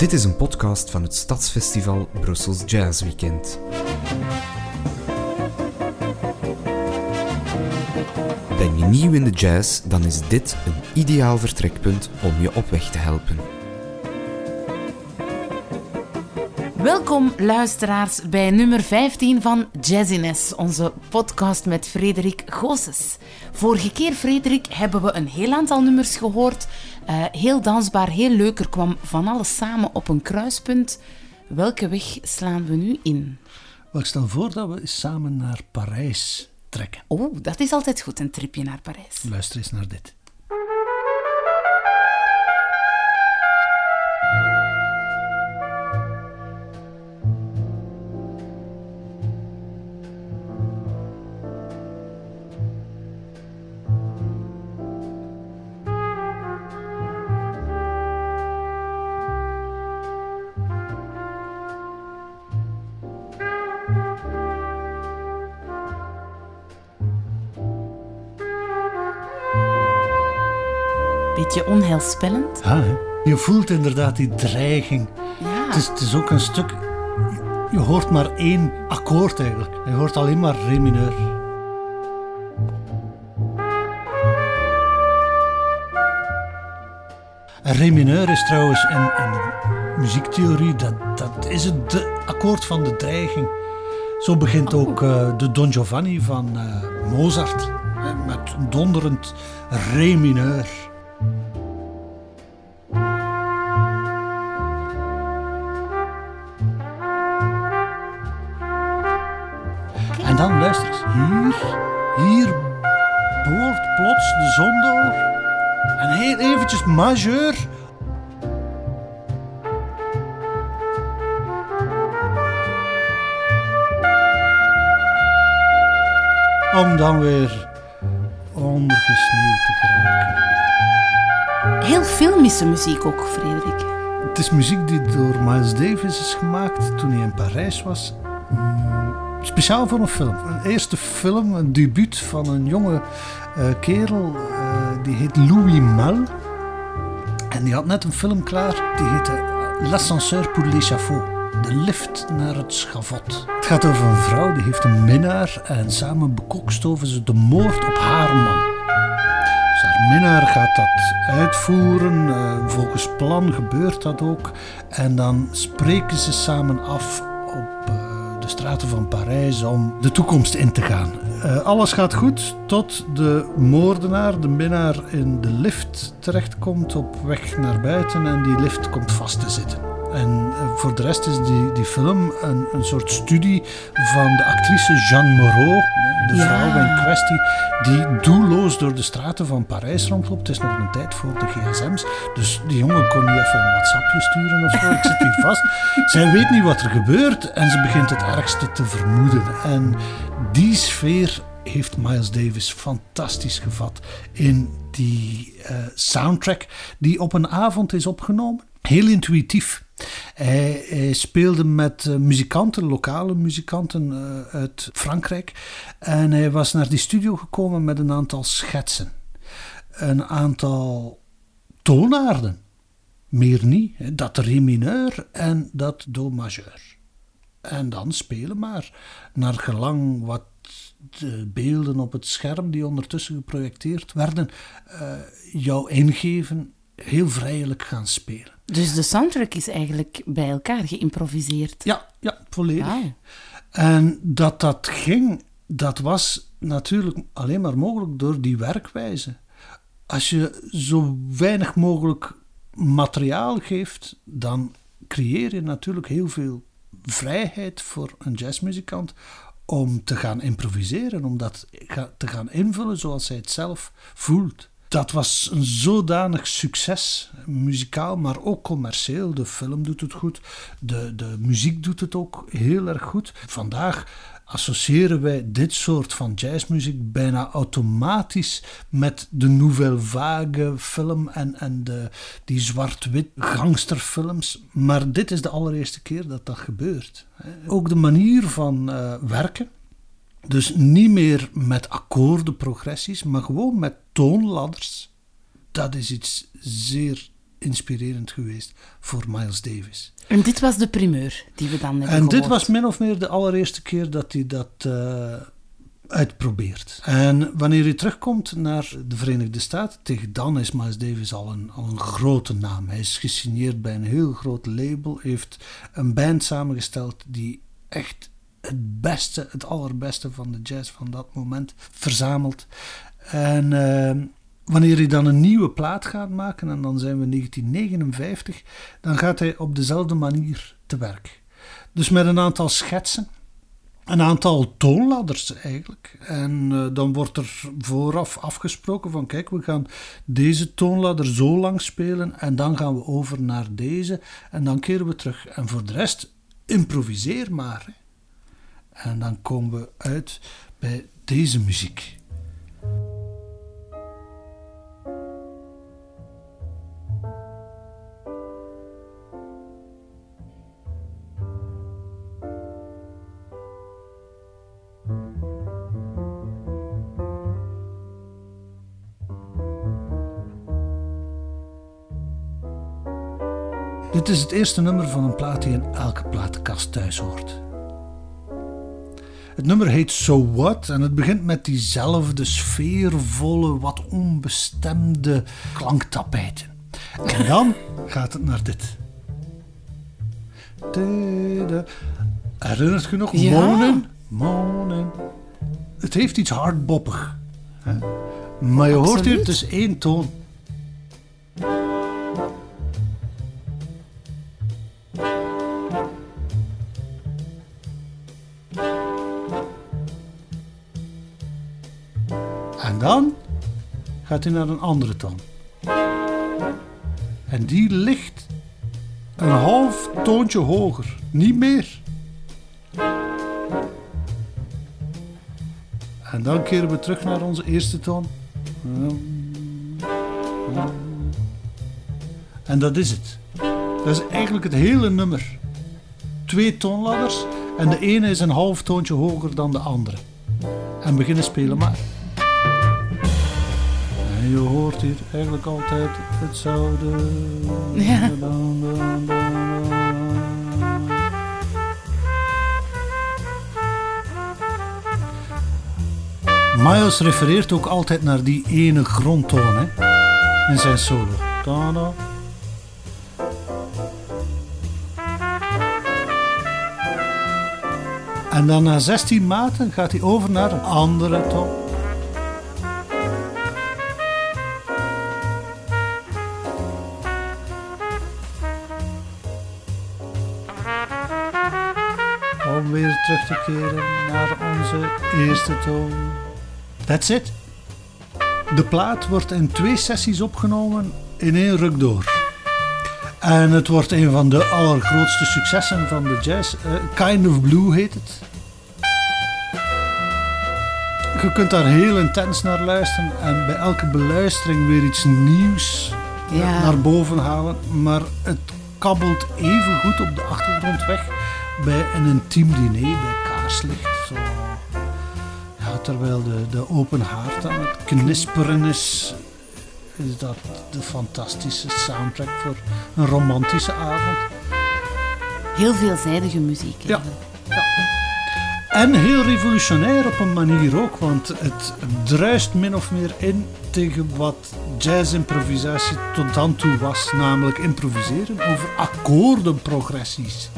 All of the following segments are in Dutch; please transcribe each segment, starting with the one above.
Dit is een podcast van het Stadsfestival Brussels Jazz Weekend. Ben je nieuw in de jazz, dan is dit een ideaal vertrekpunt om je op weg te helpen. Welkom luisteraars bij nummer 15 van Jazziness, onze podcast met Frederik Goossens. Vorige keer, Frederik, hebben we een heel aantal nummers gehoord. Uh, heel dansbaar, heel leuk. Er kwam van alles samen op een kruispunt. Welke weg slaan we nu in? Ik stel voor dat we samen naar Parijs trekken. Oh, dat is altijd goed, een tripje naar Parijs. Luister eens naar dit. Beetje onheilspellend. Ja, hè? je voelt inderdaad die dreiging. Ja. Het, is, het is ook een stuk... Je hoort maar één akkoord eigenlijk. Je hoort alleen maar re mineur. En re mineur is trouwens in, in de muziektheorie, dat, dat is het de akkoord van de dreiging. Zo begint ook uh, de Don Giovanni van uh, Mozart. Met een donderend re mineur. Majeur. Om dan weer ondergesneeuwd te geraken. Heel filmische muziek ook, Frederik. Het is muziek die door Miles Davis is gemaakt toen hij in Parijs was. Mm, Speciaal voor een film. Een eerste film, een debuut van een jonge eh, kerel. eh, die heet Louis Mal. En die had net een film klaar. Die heette L'ascenseur pour l'échafaud. De lift naar het schavot. Het gaat over een vrouw die heeft een minnaar. En samen bekokstoven ze de moord op haar man. Dus haar minnaar gaat dat uitvoeren. eh, volgens plan gebeurt dat ook. En dan spreken ze samen af op eh, de straten van Parijs om de toekomst in te gaan. Eh, alles gaat goed tot de moordenaar, de minnaar, in de lift terechtkomt op weg naar buiten en die lift komt vast te zitten. En eh, voor de rest is die, die film een, een soort studie van de actrice Jeanne Moreau, de Ja. vrouw in kwestie, die doelloos door de straten van Parijs rondloopt. Het is nog een tijd voor de gsm's, dus die jongen kon niet even een WhatsAppje sturen of zo. Ik zit hier vast. Zij weet niet wat er gebeurt en ze begint het ergste te vermoeden. En die sfeer heeft Miles Davis fantastisch gevat in die eh, soundtrack die op een avond is opgenomen. Heel intuïtief. Hij, speelde met eh, muzikanten, lokale muzikanten eh, uit Frankrijk. En hij was naar die studio gekomen met een aantal schetsen. Een aantal toonaarden. Meer niet. Dat re mineur en dat do majeur. En dan spelen maar. Naar gelang wat de beelden op het scherm die ondertussen geprojecteerd werden, eh, jou ingeven, heel vrijelijk gaan spelen. Dus de soundtrack is eigenlijk bij elkaar geïmproviseerd. Ja, ja, volledig. En dat dat ging, dat was natuurlijk alleen maar mogelijk door die werkwijze. Als je zo weinig mogelijk materiaal geeft, dan creëer je natuurlijk heel veel vrijheid voor een jazzmuzikant om te gaan improviseren, om dat te gaan invullen zoals hij het zelf voelt. Dat was een zodanig succes, muzikaal, maar ook commercieel. De film doet het goed, de, de muziek doet het ook heel erg goed. Vandaag associëren wij dit soort van jazzmuziek bijna automatisch met de nouvelle vague film en, en de, die zwart-wit gangsterfilms. Maar dit is de allereerste keer dat dat gebeurt. Ook de manier van eh, werken, dus niet meer met akkoordenprogressies, maar gewoon met toonladders. Dat is iets zeer inspirerend geweest voor Miles Davis. En dit was de primeur die we dan hebben En dit was min of meer de allereerste keer dat hij dat eh, uitprobeert. En wanneer hij terugkomt naar de Verenigde Staten, tegen dan is Miles Davis al een, al een grote naam. Hij is gesigneerd bij een heel groot label, heeft een band samengesteld die echt het beste, het allerbeste van de jazz van dat moment verzamelt. En eh, wanneer hij dan een nieuwe plaat gaat maken, en dan zijn we in 1959, dan gaat hij op dezelfde manier te werk. Dus met een aantal schetsen, een aantal toonladders eigenlijk. En eh, dan wordt er vooraf afgesproken van kijk, we gaan deze toonladder zo lang spelen en dan gaan we over naar deze en dan keren we terug. En voor de rest, improviseer maar. En dan komen we uit bij deze muziek. Dit is het eerste nummer van een plaat die in elke platenkast thuis hoort. Het nummer heet So What en het begint met diezelfde sfeervolle, wat onbestemde klanktapijten. En dan gaat het naar dit. Herinnert je nog? Ja. Monen, monen. Het heeft iets hardboppig. hè. Maar je hoort hier, het is één toon. Gaat hij naar een andere toon. En die ligt een half toontje hoger, niet meer. En dan keren we terug naar onze eerste toon. En dat is het. Dat is eigenlijk het hele nummer. Twee toonladders en de ene is een half toontje hoger dan de andere. En beginnen spelen maar. Je hoort hier eigenlijk altijd hetzelfde. Ja. Miles refereert ook altijd naar die ene grondtoon hè, in zijn solo. Ta-da. En dan na 16 maten gaat hij over naar een andere toon. Te keren naar onze eerste toon. That's it. De plaat wordt in twee sessies opgenomen in één ruk door. En het wordt een van de allergrootste successen van de jazz. Eh, kind of Blue heet het. Je kunt daar heel intens naar luisteren en bij elke beluistering weer iets nieuws Ja. naar boven halen. Maar het kabbelt even goed op de achtergrond weg bij een intiem diner bij kaarslicht. Zo. Ja, terwijl de, de open haard aan het knisperen is, is dat de fantastische soundtrack voor een romantische avond. Heel veelzijdige muziek. Ja. eigenlijk. En heel revolutionair op een manier ook, want het druist min of meer in tegen wat jazz-improvisatie tot dan toe was, namelijk improviseren over akkoordenprogressies.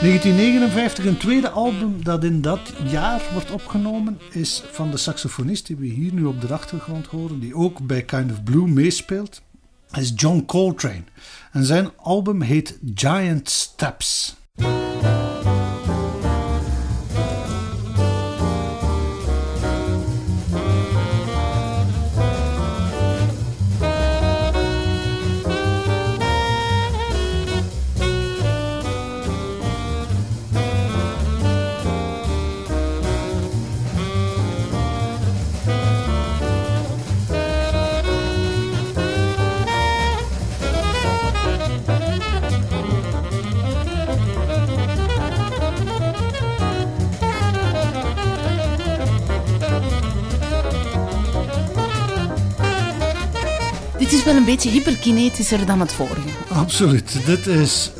1959, een tweede album dat in dat jaar wordt opgenomen, is van de saxofonist die we hier nu op de achtergrond horen, die ook bij Kind of Blue meespeelt, is John Coltrane. En zijn album heet Giant Steps. Beetje hyperkinetischer dan het vorige. Absoluut. Dit is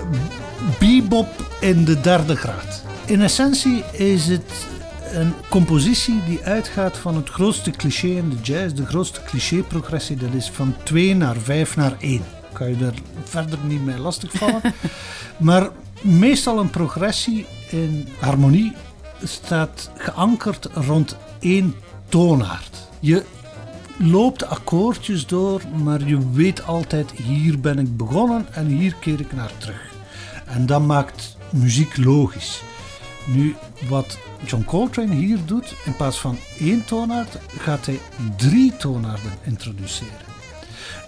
bebop in de derde graad. In essentie is het een compositie die uitgaat van het grootste cliché in de jazz. De grootste cliché-progressie, dat is van 2 naar 5 naar 1. Kan je er verder niet mee lastigvallen. maar meestal een progressie in harmonie staat geankerd rond één toonaard. Je loopt akkoordjes door, maar je weet altijd hier ben ik begonnen en hier keer ik naar terug. En dat maakt muziek logisch. Nu, wat John Coltrane hier doet, in plaats van één toonaard, gaat hij drie toonaarden introduceren.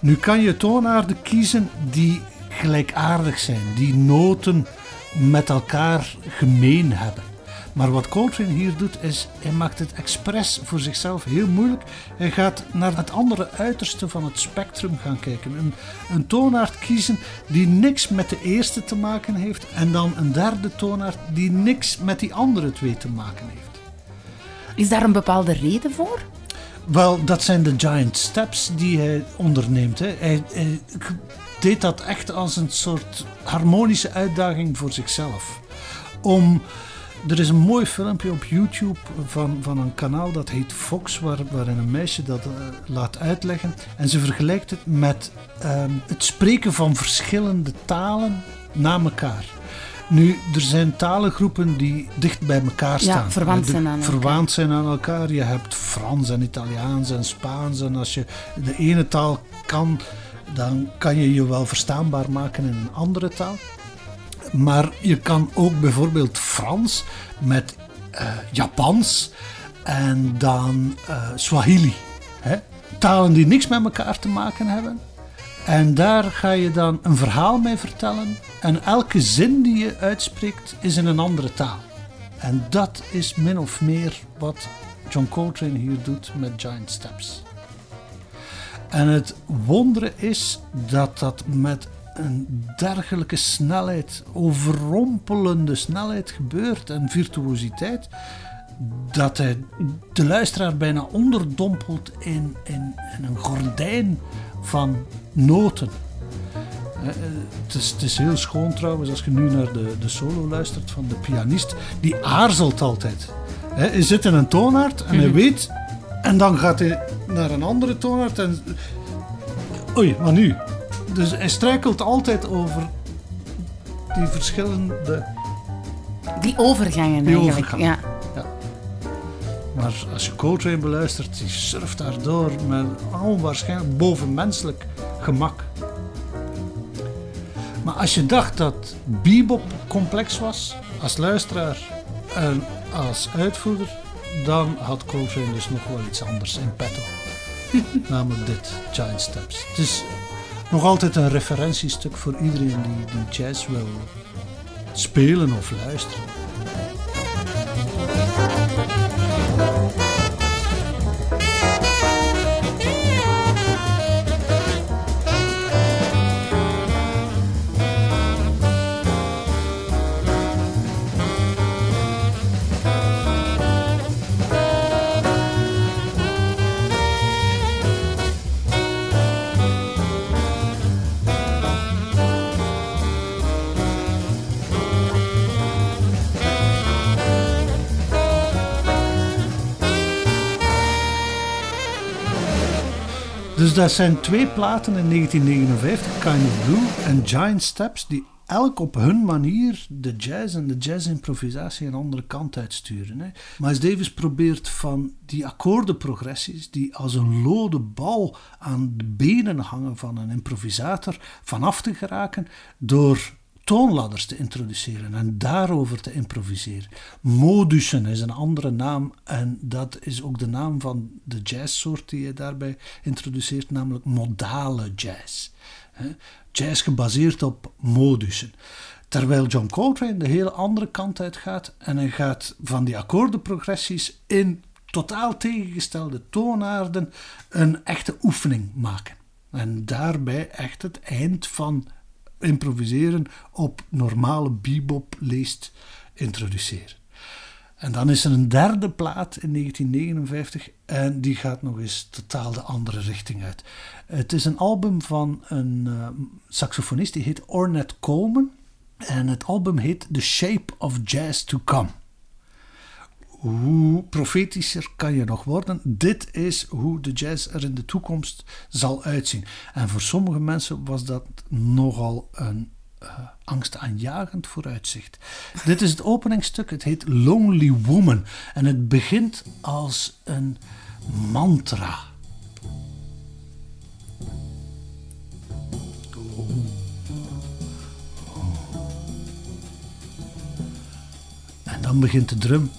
Nu kan je toonaarden kiezen die gelijkaardig zijn, die noten met elkaar gemeen hebben. Maar wat Coltrane hier doet, is hij maakt het expres voor zichzelf heel moeilijk. Hij gaat naar het andere uiterste van het spectrum gaan kijken. Een, een toonaard kiezen die niks met de eerste te maken heeft. En dan een derde toonaard die niks met die andere twee te maken heeft. Is daar een bepaalde reden voor? Wel, dat zijn de giant steps die hij onderneemt. Hè. Hij, hij deed dat echt als een soort harmonische uitdaging voor zichzelf. Om er is een mooi filmpje op YouTube van, van een kanaal dat heet Fox, waar, waarin een meisje dat uh, laat uitleggen. En ze vergelijkt het met uh, het spreken van verschillende talen na elkaar. Nu, er zijn talengroepen die dicht bij elkaar staan. Ja, verwant zijn aan elkaar. Verwant zijn aan elkaar. Je hebt Frans en Italiaans en Spaans. En als je de ene taal kan, dan kan je je wel verstaanbaar maken in een andere taal. Maar je kan ook bijvoorbeeld Frans met uh, Japans en dan uh, Swahili. Hè? Talen die niks met elkaar te maken hebben. En daar ga je dan een verhaal mee vertellen. En elke zin die je uitspreekt is in een andere taal. En dat is min of meer wat John Coltrane hier doet met Giant Steps. En het wondere is dat dat met een dergelijke snelheid, overrompelende snelheid gebeurt en virtuositeit, dat hij de luisteraar bijna onderdompelt in, in, in een gordijn van noten. Het is, het is, heel schoon trouwens als je nu naar de, de solo luistert van de pianist. Die aarzelt altijd. Hij zit in een toonaard en hij weet. En dan gaat hij naar een andere toonaard en. Oei, maar nu? Dus hij struikelt altijd over die verschillende... Die overgangen die eigenlijk, overgangen. ja. ja. Maar als je Coltrane beluistert, die surft daardoor met onwaarschijnlijk bovenmenselijk gemak. Maar als je dacht dat bebop complex was, als luisteraar en als uitvoerder, dan had Coltrane dus nog wel iets anders in petto. Namelijk dit, Giant Steps. Het is nog altijd een referentiestuk voor iedereen die, die jazz wil spelen of luisteren. Dus dat zijn twee platen in 1959, Kind of Blue en Giant Steps, die elk op hun manier de jazz en de jazz-improvisatie een andere kant uitsturen. Hè. Miles Davis probeert van die akkoordenprogressies, die als een lode bal aan de benen hangen van een improvisator, vanaf te geraken door toonladders te introduceren en daarover te improviseren. Modussen is een andere naam en dat is ook de naam van de jazzsoort die je daarbij introduceert, namelijk modale jazz. Jazz gebaseerd op modussen. Terwijl John Coltrane de hele andere kant uit gaat en hij gaat van die akkoordenprogressies in totaal tegengestelde toonaarden een echte oefening maken. En daarbij echt het eind van improviseren op normale bebop leest introduceren. En dan is er een derde plaat in 1959 en die gaat nog eens totaal de andere richting uit. Het is een album van een uh, saxofonist die heet Ornette Coleman en het album heet The Shape of Jazz to Come. Hoe profetischer kan je nog worden? Dit is hoe de jazz er in de toekomst zal uitzien. En voor sommige mensen was dat nogal een uh, angstaanjagend vooruitzicht. Dit is het openingstuk, het heet Lonely Woman en het begint als een mantra. En dan begint de drum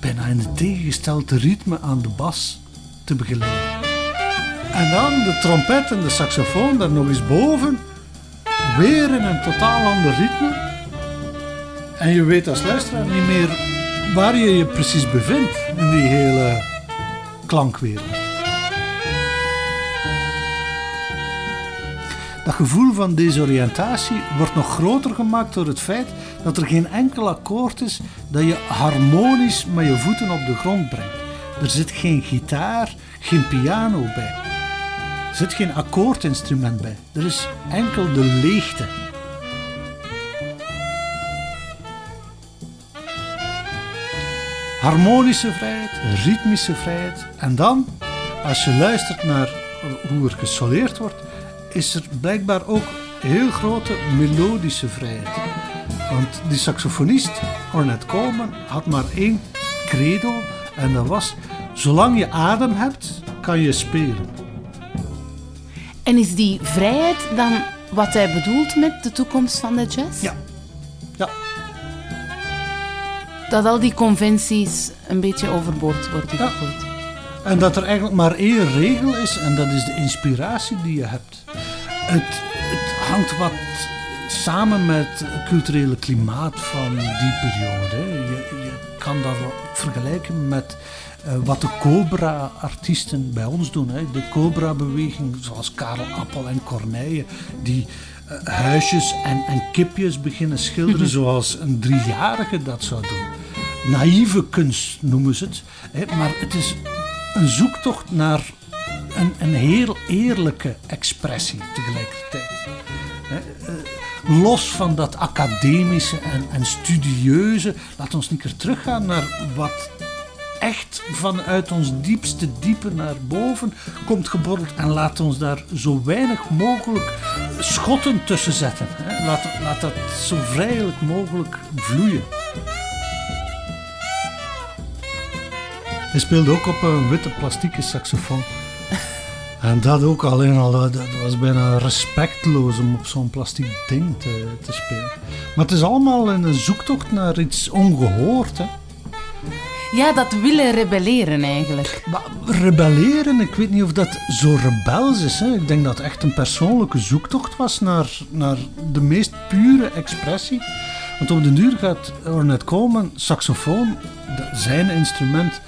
bijna in het tegengestelde ritme aan de bas te begeleiden. En dan de trompet en de saxofoon daar nog eens boven, weer in een totaal ander ritme. En je weet als luisteraar niet meer waar je je precies bevindt in die hele klankwereld. Dat gevoel van desoriëntatie wordt nog groter gemaakt door het feit dat er geen enkel akkoord is dat je harmonisch met je voeten op de grond brengt. Er zit geen gitaar, geen piano bij. Er zit geen akkoordinstrument bij. Er is enkel de leegte. Harmonische vrijheid, ritmische vrijheid. En dan, als je luistert naar hoe er gesoleerd wordt, is er blijkbaar ook heel grote melodische vrijheid. Want die saxofonist, Ornette Coleman, had maar één credo en dat was: zolang je adem hebt, kan je spelen. En is die vrijheid dan wat hij bedoelt met de toekomst van de jazz? Ja. Ja. Dat al die conventies een beetje overboord worden gegooid. En dat er eigenlijk maar één regel is en dat is de inspiratie die je hebt. Het, het hangt wat samen met het culturele klimaat van die periode. Je, je kan dat vergelijken met uh, wat de Cobra-artiesten bij ons doen. Hè. De Cobra-beweging, zoals Karel Appel en Corneille, die uh, huisjes en, en kipjes beginnen schilderen zoals een driejarige dat zou doen. Naïeve kunst noemen ze het. Hè. Maar het is een zoektocht naar een, een heel eerlijke expressie tegelijkertijd. Uh, los van dat academische en, en studieuze, laat ons niet keer teruggaan naar wat echt vanuit ons diepste diepe naar boven komt geborreld en laat ons daar zo weinig mogelijk schotten tussen zetten. Laat, laat dat zo vrijelijk mogelijk vloeien. Hij speelde ook op een witte plastieke saxofoon. En dat ook alleen al, dat was bijna respectloos om op zo'n plastic ding te, te spelen. Maar het is allemaal een zoektocht naar iets ongehoord. Hè. Ja, dat willen rebelleren eigenlijk. Maar rebelleren, ik weet niet of dat zo rebels is. Hè. Ik denk dat het echt een persoonlijke zoektocht was naar, naar de meest pure expressie. Want op de duur gaat Ornette Coleman saxofoon, zijn instrument,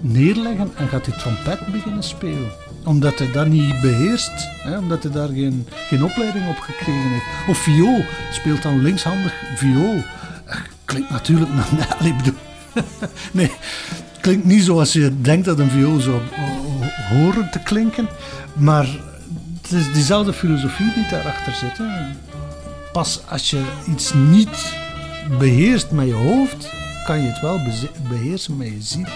neerleggen en gaat hij trompet beginnen spelen. Omdat hij dat niet beheerst, hè, omdat hij daar geen, geen opleiding op gekregen heeft. Of viool, speelt dan linkshandig viool. Klinkt natuurlijk naar... Ik bedoel, nee, klinkt niet zoals je denkt dat een viool zou horen te klinken. Maar het is diezelfde filosofie die daarachter zit. Pas als je iets niet beheerst met je hoofd, kan je het wel beheersen met je ziel.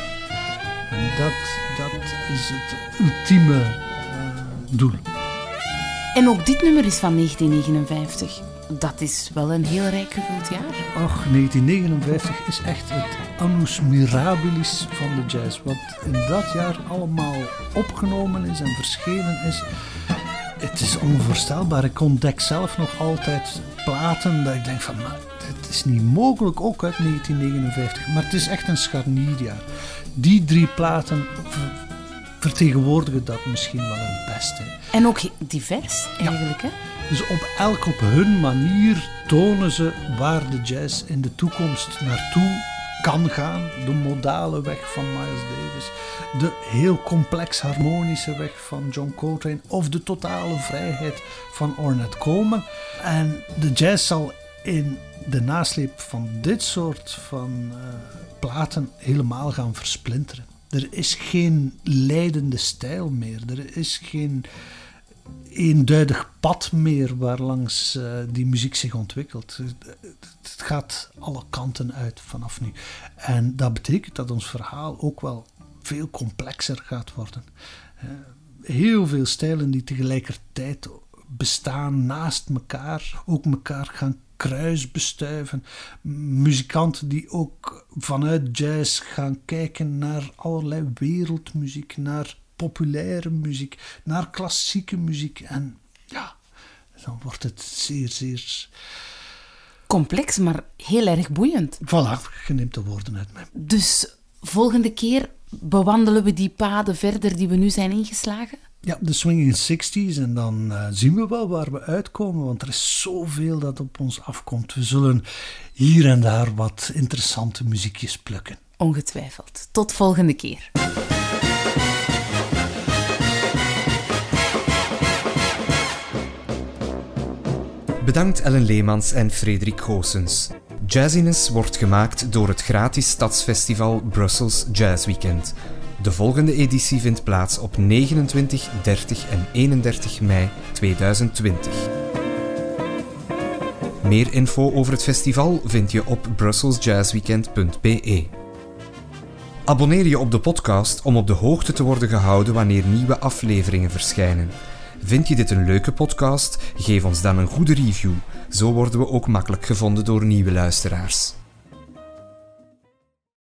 En dat, dat is het ultieme uh, doel. En ook dit nummer is van 1959. Dat is wel een heel rijk gevuld jaar. Och, 1959 is echt het annus mirabilis van de jazz. Wat in dat jaar allemaal opgenomen is en verschenen is. Het is onvoorstelbaar. Ik ontdek zelf nog altijd platen dat ik denk van... Maar het is niet mogelijk, ook uit 1959. Maar het is echt een scharnierjaar. Die drie platen vertegenwoordigen dat misschien wel het beste. En ook divers eigenlijk, hè? Dus op elk op hun manier tonen ze waar de jazz in de toekomst naartoe kan gaan. De modale weg van Miles Davis, de heel complex harmonische weg van John Coltrane of de totale vrijheid van Ornette Coleman. En de jazz zal in de nasleep van dit soort van uh, platen helemaal gaan versplinteren. Er is geen leidende stijl meer. Er is geen eenduidig pad meer waarlangs uh, die muziek zich ontwikkelt. Het gaat alle kanten uit vanaf nu. En dat betekent dat ons verhaal ook wel veel complexer gaat worden. Uh, heel veel stijlen die tegelijkertijd bestaan naast elkaar, ook elkaar gaan kruisbestuiven. Muzikanten die ook vanuit jazz gaan kijken naar allerlei wereldmuziek, naar populaire muziek, naar klassieke muziek. En ja, dan wordt het zeer, zeer... Complex, maar heel erg boeiend. Voilà, je neemt de woorden uit mij. Dus volgende keer bewandelen we die paden verder die we nu zijn ingeslagen? Ja, de swinging 60s en dan uh, zien we wel waar we uitkomen, want er is zoveel dat op ons afkomt. We zullen hier en daar wat interessante muziekjes plukken. Ongetwijfeld. Tot volgende keer. Bedankt Ellen Leemans en Frederik Goossens. Jazziness wordt gemaakt door het gratis stadsfestival Brussels Jazz Weekend. De volgende editie vindt plaats op 29, 30 en 31 mei 2020. Meer info over het festival vind je op brusselsjazzweekend.be. Abonneer je op de podcast om op de hoogte te worden gehouden wanneer nieuwe afleveringen verschijnen. Vind je dit een leuke podcast? Geef ons dan een goede review. Zo worden we ook makkelijk gevonden door nieuwe luisteraars.